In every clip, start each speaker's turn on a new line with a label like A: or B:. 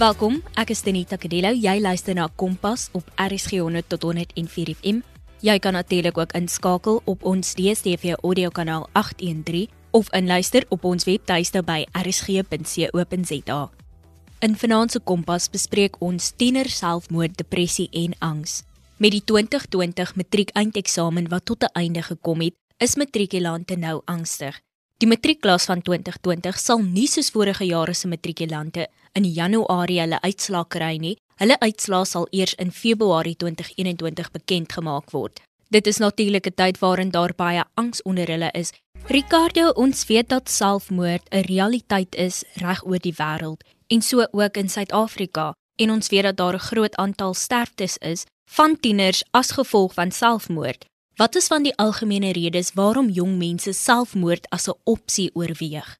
A: Welkom, ek is Denita Kadello. Jy luister na Kompas op RSG 100 tot 104 FM. Jy kan natuurlik ook inskakel op ons DStv audiokanaal 813 of inluister op ons webtuiste by rsg.co.za. In Vanaand se Kompas bespreek ons tiener selfmoord, depressie en angs. Met die 2020 matriek eindeksamen wat tot 'n einde gekom het, is matrikulante nou angstig. Die matriekklas van 2020 sal nie soos vorige jare se matrikulante in Januarie hulle uitslae kry nie. Hulle uitslae sal eers in Februarie 2021 bekend gemaak word. Dit is natuurlik 'n tyd waarin daar baie angs onder hulle is. Ricardo, ons weet dat selfmoord 'n realiteit is reg oor die wêreld en so ook in Suid-Afrika. En ons weet dat daar 'n groot aantal sterftes is van tieners as gevolg van selfmoord. Wat is van die algemene redes waarom jong mense selfmoord as 'n opsie oorweeg?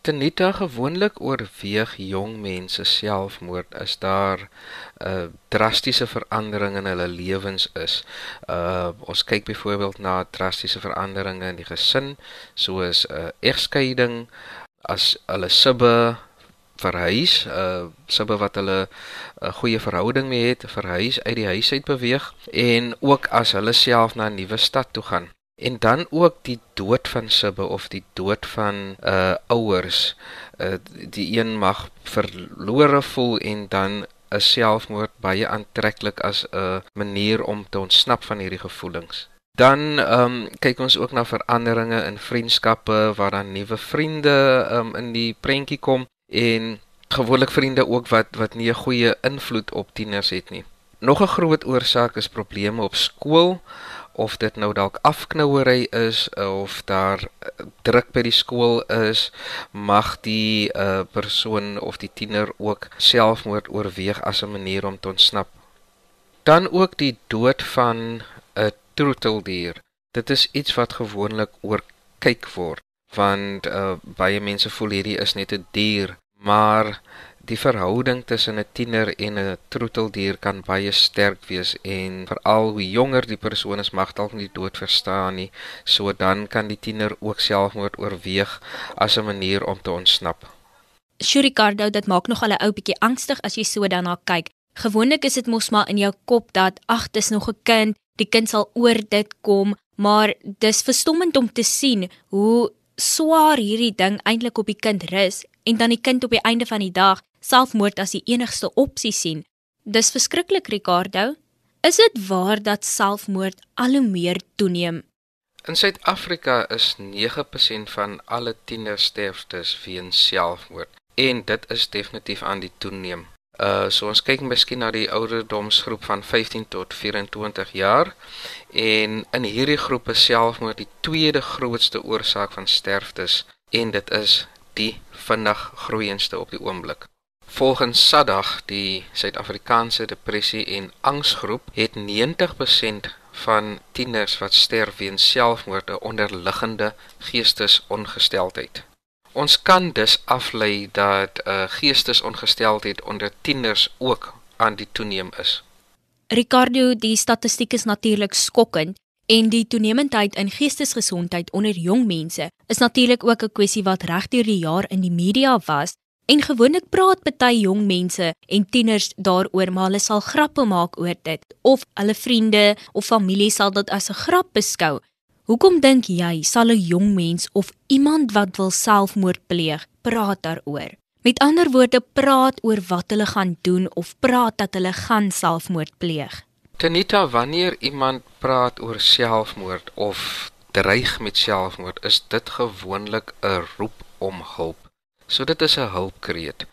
B: Tenita gewoonlik oorweeg jong mense selfmoord as daar 'n uh, drastiese verandering in hulle lewens is. Uh ons kyk byvoorbeeld na drastiese veranderinge in die gesin, soos 'n uh, egskeiding, as hulle sibbe verhuis, uh sibbe wat hulle 'n uh, goeie verhouding mee het, verhuis uit die huis uit beweeg en ook as hulle self na 'n nuwe stad toe gaan. En dan ook die dood van sibbe of die dood van uh ouers. Uh die een mag verlore voel en dan 'n selfmoord baie aantreklik as 'n manier om te ontsnap van hierdie gevoelings. Dan ehm um, kyk ons ook na veranderinge in vriendskappe waar dan nuwe vriende ehm um, in die prentjie kom en gewoonlik vriende ook wat wat nie 'n goeie invloed op tieners het nie. Nog 'n groot oorsaak is probleme op skool of dit nou dalk afknouery is of daar eh, druk by die skool is, mag die uh, persoon of die tiener ook selfmoord oorweeg as 'n manier om te ontsnap. Dan ook die dood van 'n troeteldier. Dit is iets wat gewoonlik oorkyk word want uh, baie mense voel hierdie is net 'n dier, maar die verhouding tussen 'n tiener en 'n troeteldier kan baie sterk wees en veral hoe jonger die persoon is mag dalk nie dood verstaan nie, so dan kan die tiener ook selfmoord oorweeg as 'n manier om te ontsnap.
A: Shurikardo, dit maak nog al 'n ou bietjie angstig as jy so daarna kyk. Gewoonlik is dit mos maar in jou kop dat ag, dis nog 'n kind, die kind sal oor dit kom, maar dis verstommend om te sien hoe swaar hierdie ding eintlik op die kind rus en dan die kind op die einde van die dag selfmoord as die enigste opsie sien. Dis verskriklik, Ricardo. Is dit waar dat selfmoord al hoe meer toeneem?
B: In Suid-Afrika is 9% van alle tienersterftes weens selfmoord en dit is definitief aan die toeneem. Uh so ons kyk miskien na die ouderdomsgroep van 15 tot 24 jaar en in hierdie groepe selfmoord die tweede grootste oorsaak van sterftes en dit is die vinnig groeiendste op die oomblik. Volgens SADAG, die Suid-Afrikaanse Depressie en Angsgroep, het 90% van tieners wat sterf weens selfmoord 'n onderliggende geestesongesteldheid. Ons kan dus aflei dat uh, geestesongesteldheid onder tieners ook aan die toeneem is.
A: Ricardo, die statistiek is natuurlik skokkend en die toenemendheid in geestesgesondheid onder jong mense is natuurlik ook 'n kwessie wat regdeur die jaar in die media was en gewoonlik praat baie jong mense en tieners daaroor maar hulle sal grappe maak oor dit of hulle vriende of familie sal dit as 'n grap beskou. Hoekom dink jy sal 'n jong mens of iemand wat wil selfmoord pleeg, praat daaroor? Met ander woorde, praat oor wat hulle gaan doen of praat dat hulle gaan selfmoord pleeg.
B: Tenita, wanneer iemand praat oor selfmoord of dreig met selfmoord, is dit gewoonlik 'n roep om hulp. So dit is 'n hulpkreet.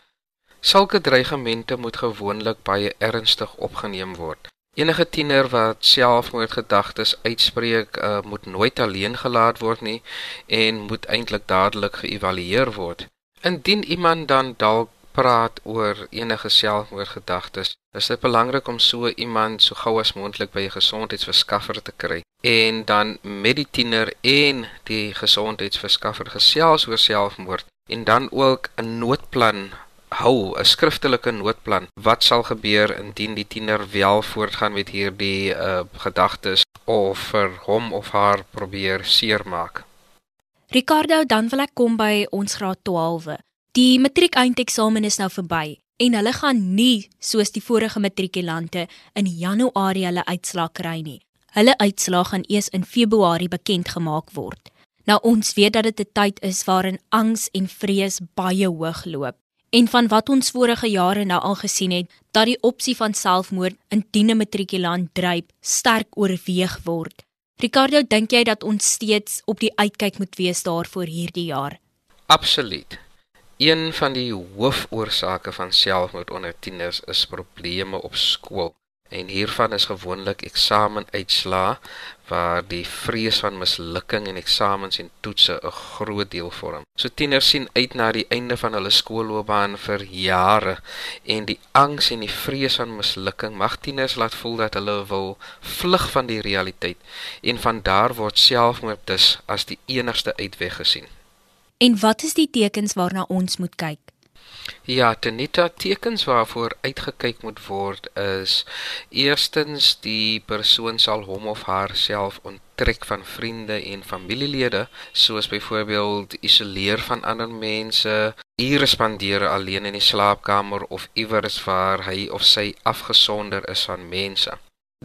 B: Sulke dreigemente moet gewoonlik baie ernstig opgeneem word. Enige tiener wat selfmoordgedagtes uitspreek, uh, moet nooit alleen gelaat word nie en moet eintlik dadelik geëvalueer word. Indien iemand dan dalk praat oor enige selfmoordgedagtes, is dit belangrik om so iemand so gou as moontlik by 'n gesondheidsverskaffer te kry en dan met die tiener en die gesondheidsverskaffer gesels oor selfmoord en dan ook 'n noodplan hou 'n skriftelike noodplan. Wat sal gebeur indien die tiener wel voortgaan met hierdie uh gedagtes of vir hom of haar probeer seermaak?
A: Ricardo, dan wil ek kom by ons graad 12. Die matriek eindeksamen is nou verby en hulle gaan nie soos die vorige matrikulante in Januarie hulle uitslag kry nie. Hulle uitslag gaan eers in Februarie bekend gemaak word. Nou ons weet dat dit 'n tyd is waarin angs en vrees baie hoog loop. En van wat ons vorige jare nou al gesien het, dat die opsie van selfmoord indien 'n matrikulant dryp sterk oorweeg word. Ricardo, dink jy dat ons steeds op die uitkyk moet wees daarvoor hierdie jaar?
B: Absoluut. Een van die hoofoorsake van selfmoord onder tieners is probleme op skool. En hiervan is gewoonlik eksamenuitslae waar die vrees van mislukking in eksamens en toetse 'n groot deel vorm. So tieners sien uit na die einde van hulle skoolloopbaan vir jare en die angs en die vrees van mislukking mag tieners laat voel dat hulle wil vlug van die realiteit en van daar word selfmoord as die enigste uitweg gesien.
A: En wat is die tekens waarna ons moet kyk?
B: Ja, tenita tekens waarvoor uitgekyk moet word is eerstens die persoon sal hom of haarself onttrek van vriende en familielede, soos byvoorbeeld isoleer van ander mense, ure spandeer alleen in die slaapkamer of iewers waar hy of sy afgesonder is van mense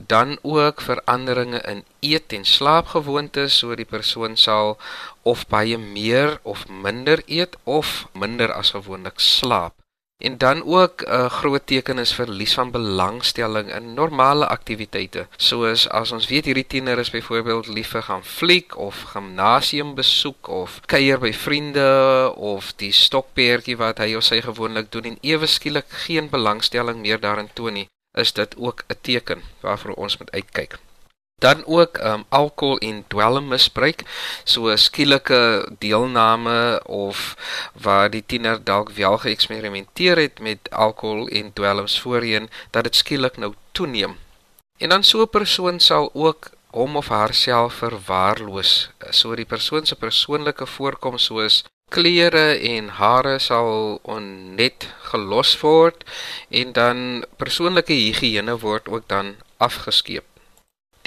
B: dan ook veranderinge in eet en slaapgewoontes so die persoon sal of baie meer of minder eet of minder as gewoonlik slaap. En dan ook 'n uh, groot teken is verlies van belangstelling in normale aktiwiteite soos as ons weet hierdie tiener is byvoorbeeld lief vir gaan fliek of gimnasium besoek of kuier by vriende of die stokperdjie wat hy of sy gewoonlik doen en ewe skielik geen belangstelling meer daarin toon nie is dit ook 'n teken waarvoor ons moet uitkyk. Dan ook um alkohol en dwelmmisbruik, so skielike deelname of waar die tiener dalk wel geëksperimenteer het met alkohol en dwelms voorheen dat dit skielik nou toeneem. En dan so 'n persoon sal ook hom of haarself verwaarloos. So die persoon se persoonlike voorkoms soos klere en hare sal onnet gelos word en dan persoonlike higiëne word ook dan afgeskeep.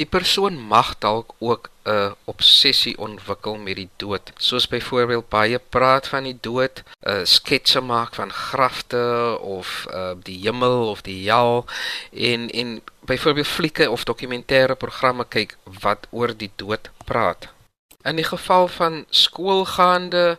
B: Die persoon mag dalk ook 'n obsessie ontwikkel met die dood, soos byvoorbeeld baie praat van die dood, 'n sketse maak van grafte of uh, die hemel of die hel en en byvoorbeeld flieke of dokumentêre programme kyk wat oor die dood praat. In die geval van skoolgaande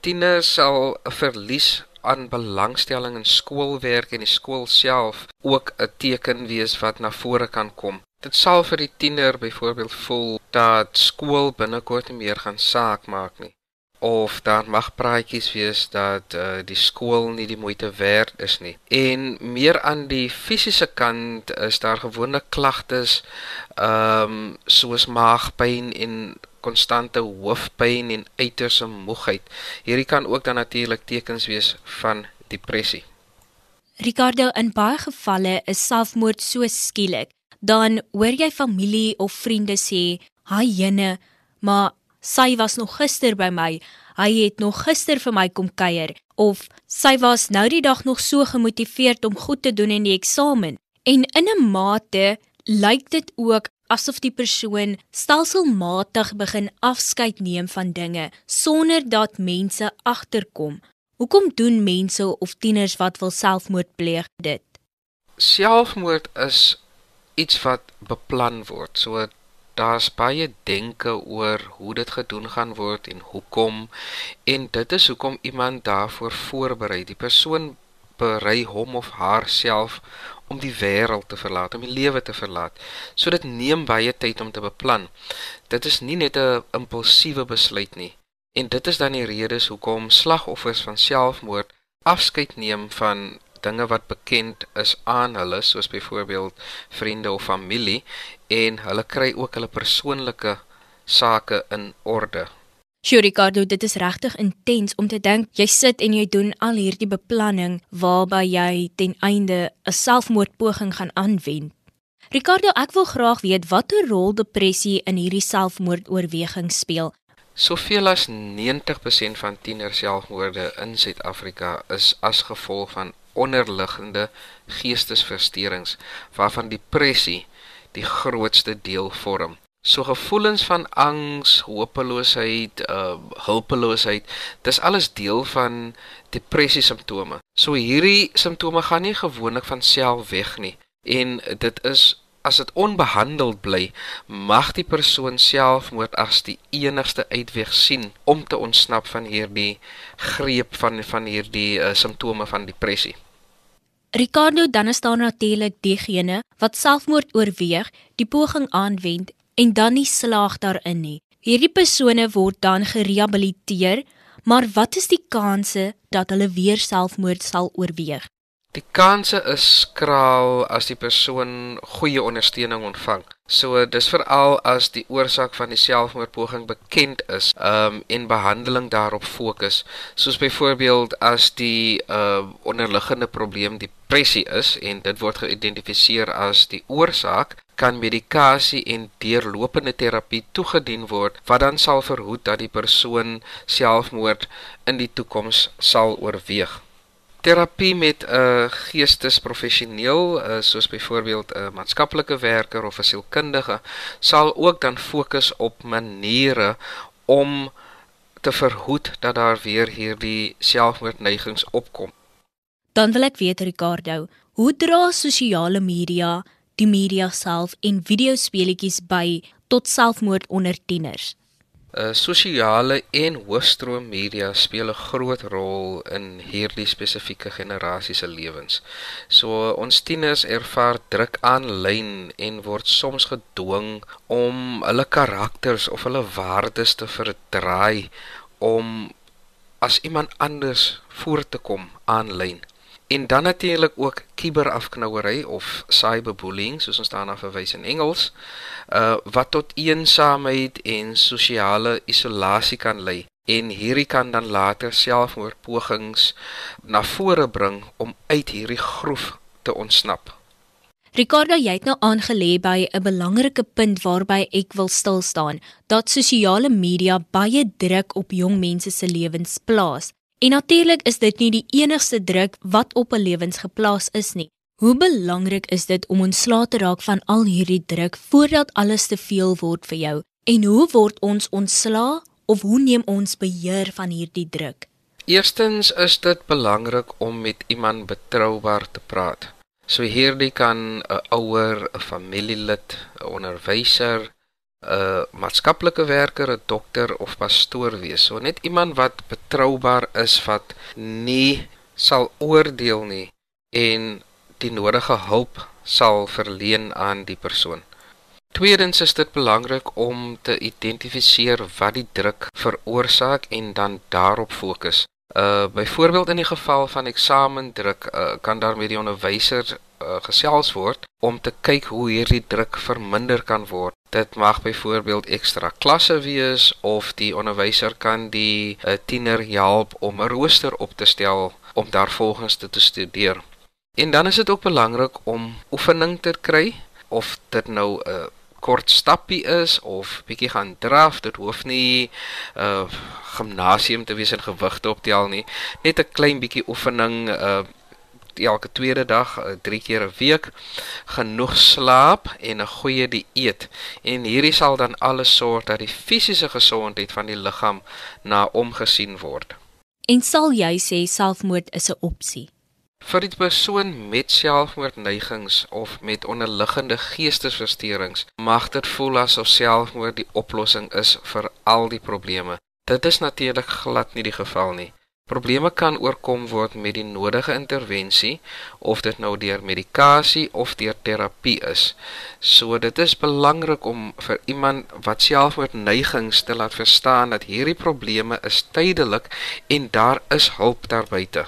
B: tieners sal 'n verlies aan belangstelling in skoolwerk en die skool self ook 'n teken wees wat na vore kan kom. Dit sal vir die tiener byvoorbeeld voel dat skool binnekort nie meer gaan saak maak nie of daar mag praatjies wees dat uh, die skool nie die moeite werd is nie. En meer aan die fisiese kant is daar gewone klagtes ehm um, soos maagpyn en konstante hoofpyn en uiterse moegheid. Hierdie kan ook dan natuurlik tekens wees van depressie.
A: Ricardo, in baie gevalle is selfmoord so skielik, dan hoor jy familie of vriende sê, "Haai jene, maar sy was nog gister by my. Hy het nog gister vir my kom kuier." Of sy was nou die dag nog so gemotiveerd om goed te doen in die eksamen. En in 'n mate lyk dit ook asof die persoon stelselmatig begin afskeid neem van dinge sonder dat mense agterkom. Hoekom doen mense of tieners wat wil selfmoord pleeg dit?
B: Selfmoord is iets wat beplan word. So daar's baie denke oor hoe dit gedoen gaan word en hoekom en dit is hoekom iemand daarvoor voorberei. Die persoon berei hom of haarself om die wêreld te verlaat, om die lewe te verlaat. So dit neem baie tyd om te beplan. Dit is nie net 'n impulsiewe besluit nie. En dit is dan die redes hoekom slagoffers van selfmoord afskeid neem van dinge wat bekend is aan hulle, soos byvoorbeeld vriende of familie, en hulle kry ook hulle persoonlike sake in orde.
A: Sjoe Ricardo, dit is regtig intens om te dink jy sit en jy doen al hierdie beplanning waarby jy ten einde 'n selfmoordpoging gaan aanwend. Ricardo, ek wil graag weet watter rol depressie in hierdie selfmoordoorweging speel.
B: Soveel as 90% van tiener selfmoorde in Suid-Afrika is as gevolg van onderliggende geestesversteurings waarvan depressie die grootste deel vorm. So gevoelens van angs, hopeloosheid, uh hulpeloosheid, dis alles deel van depressie simptome. So hierdie simptome gaan nie gewoonlik van self weg nie en dit is as dit onbehandeld bly, mag die persoon selfmoord as die enigste uitweg sien om te ontsnap van hierdie greep van van hierdie uh, simptome van depressie.
A: Ricardo dan is daar natuurlik diegene wat selfmoord oorweeg, die poging aanwend en dan nie slaag daarin nie. Hierdie persone word dan gerehabiliteer, maar wat is die kanse dat hulle weer selfmoord sal oorweeg?
B: Die kanse is skraal as die persoon goeie ondersteuning ontvang. So dis veral as die oorsaak van die selfmoordpoging bekend is, um en behandeling daarop fokus. Soos byvoorbeeld as die uh onderliggende probleem depressie is en dit word geïdentifiseer as die oorsaak, kan medikasie en deurlopende terapie toegedien word wat dan sal verhoed dat die persoon selfmoord in die toekoms sal oorweeg terapie met 'n uh, geestesprofessioneel uh, soos byvoorbeeld 'n uh, maatskaplike werker of 'n sielkundige sal ook dan fokus op maniere om te verhoed dat daar weer hierdie selfmoordneigings opkom.
A: Dan wil ek weet Ricardo, hoe dra sosiale media, die media self en videospeletjies by tot selfmoord onder tieners?
B: Uh sosiale en hoofstroom media speel 'n groot rol in hierdie spesifieke generasie se lewens. So ons tieners ervaar druk aanlyn en word soms gedwing om hulle karakters of hulle waardes te verdraai om as iemand anders voor te kom aanlyn. En dan natuurlik ook kiberafknouery of cyberbullying soos ons daarna verwys in Engels, uh wat tot eensaamheid en sosiale isolasie kan lei. En hierdie kan dan later selfmoordpogings na vore bring om uit hierdie groef te ontsnap.
A: Ricardo, jy het nou aangelê by 'n belangrike punt waarby ek wil stil staan, dat sosiale media baie druk op jong mense se lewens plaas. En natuurlik is dit nie die enigste druk wat op 'n lewens geplaas is nie. Hoe belangrik is dit om ontslae te raak van al hierdie druk voordat alles te veel word vir jou? En hoe word ons ontslae of hoe neem ons beheer van hierdie druk?
B: Eerstens is dit belangrik om met iemand betroubaar te praat. So hierdie kan 'n ouer, 'n familielid, 'n onderwyser, 'n maatskaplike werker, 'n dokter of pastoor wees. So net iemand wat betroubaar is wat nie sal oordeel nie en die nodige hulp sal verleen aan die persoon. Tweedens is dit belangrik om te identifiseer wat die druk veroorsaak en dan daarop fokus. Uh byvoorbeeld in die geval van eksamendruk uh, kan daar met die onderwyser uh, gesels word om te kyk hoe hierdie druk verminder kan word. Dit mag byvoorbeeld ekstra klasse wees of die onderwyser kan die uh, tiener help om 'n rooster op te stel om daarvolgens te, te studeer. En dan is dit ook belangrik om oefening te kry of dit nou uh, kort stappie is of bietjie gaan draf, dit hoef nie uh, gimnasium te wees en gewigte optel nie. Net 'n klein bietjie oefening uh elke tweede dag, uh, drie keer 'n week, genoeg slaap en 'n goeie dieet. En hierdie sal dan alles sorg dat die fisiese gesondheid van die liggaam na omgesien word.
A: En sal jy sê selfmoord is 'n opsie?
B: Vir die persoon met selfmoordneigings of met onderliggende geestesversteurings, mag dit voel asof selfmoord die oplossing is vir al die probleme. Dit is natuurlik glad nie die geval nie. Probleme kan oorkom word met die nodige intervensie of dit nou deur medikasie of deur terapie is. So dit is belangrik om vir iemand wat selfmoordneigings te laat verstaan dat hierdie probleme is tydelik en daar is hulp daar buite.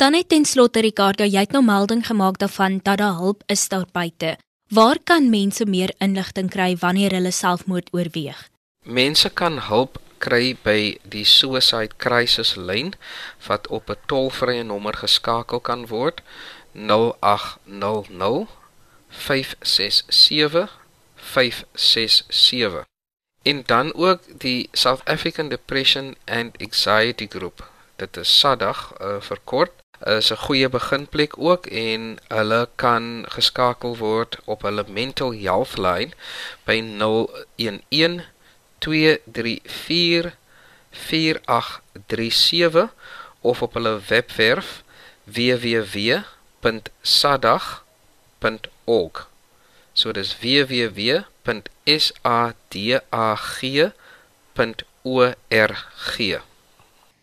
A: Dan net ten slotte Ricardo, jy het nou melding gemaak daarvan dat daar hulp is daar buite. Waar kan mense meer inligting kry wanneer hulle selfmoord oorweeg?
B: Mense kan hulp kry by die suicide crisis lyn wat op 'n tolvrye nommer geskakel kan word 0800 567 567 en dan ook die South African Depression and Anxiety Group dit is SADAG uh, verkort is 'n goeie beginplek ook en hulle kan geskakel word op hulle mental health lyn by 011 234 4837 of op hulle webwerf www.sadag.org. So dis www.sadag.org.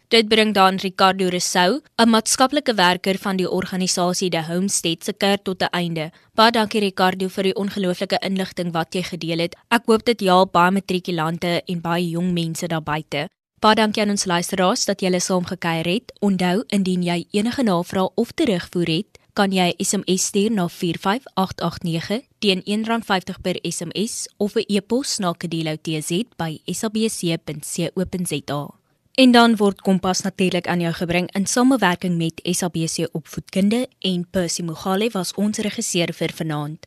A: Dit bring dan Ricardo Resou, 'n maatskaplike werker van die organisasie The Homestead se kerk tot 'n einde. Baie dankie Ricardo vir die ongelooflike inligting wat jy gedeel het. Ek hoop dit help baie matrikulante en baie jong mense daar buite. Baie dankie aan ons luisteraars dat julle saam gekuier het. Onthou, indien jy enige navrae of terugvoer het, kan jy SMS stuur na 45889 teen R1.50 per SMS of 'n e-pos na kedeloutz@sabc.co.za. En dan word Kompas natuurlik aan jou gebring in samewerking met SABC Opvoedkunde en Percy Mogale was ons regisseur vir vanaand.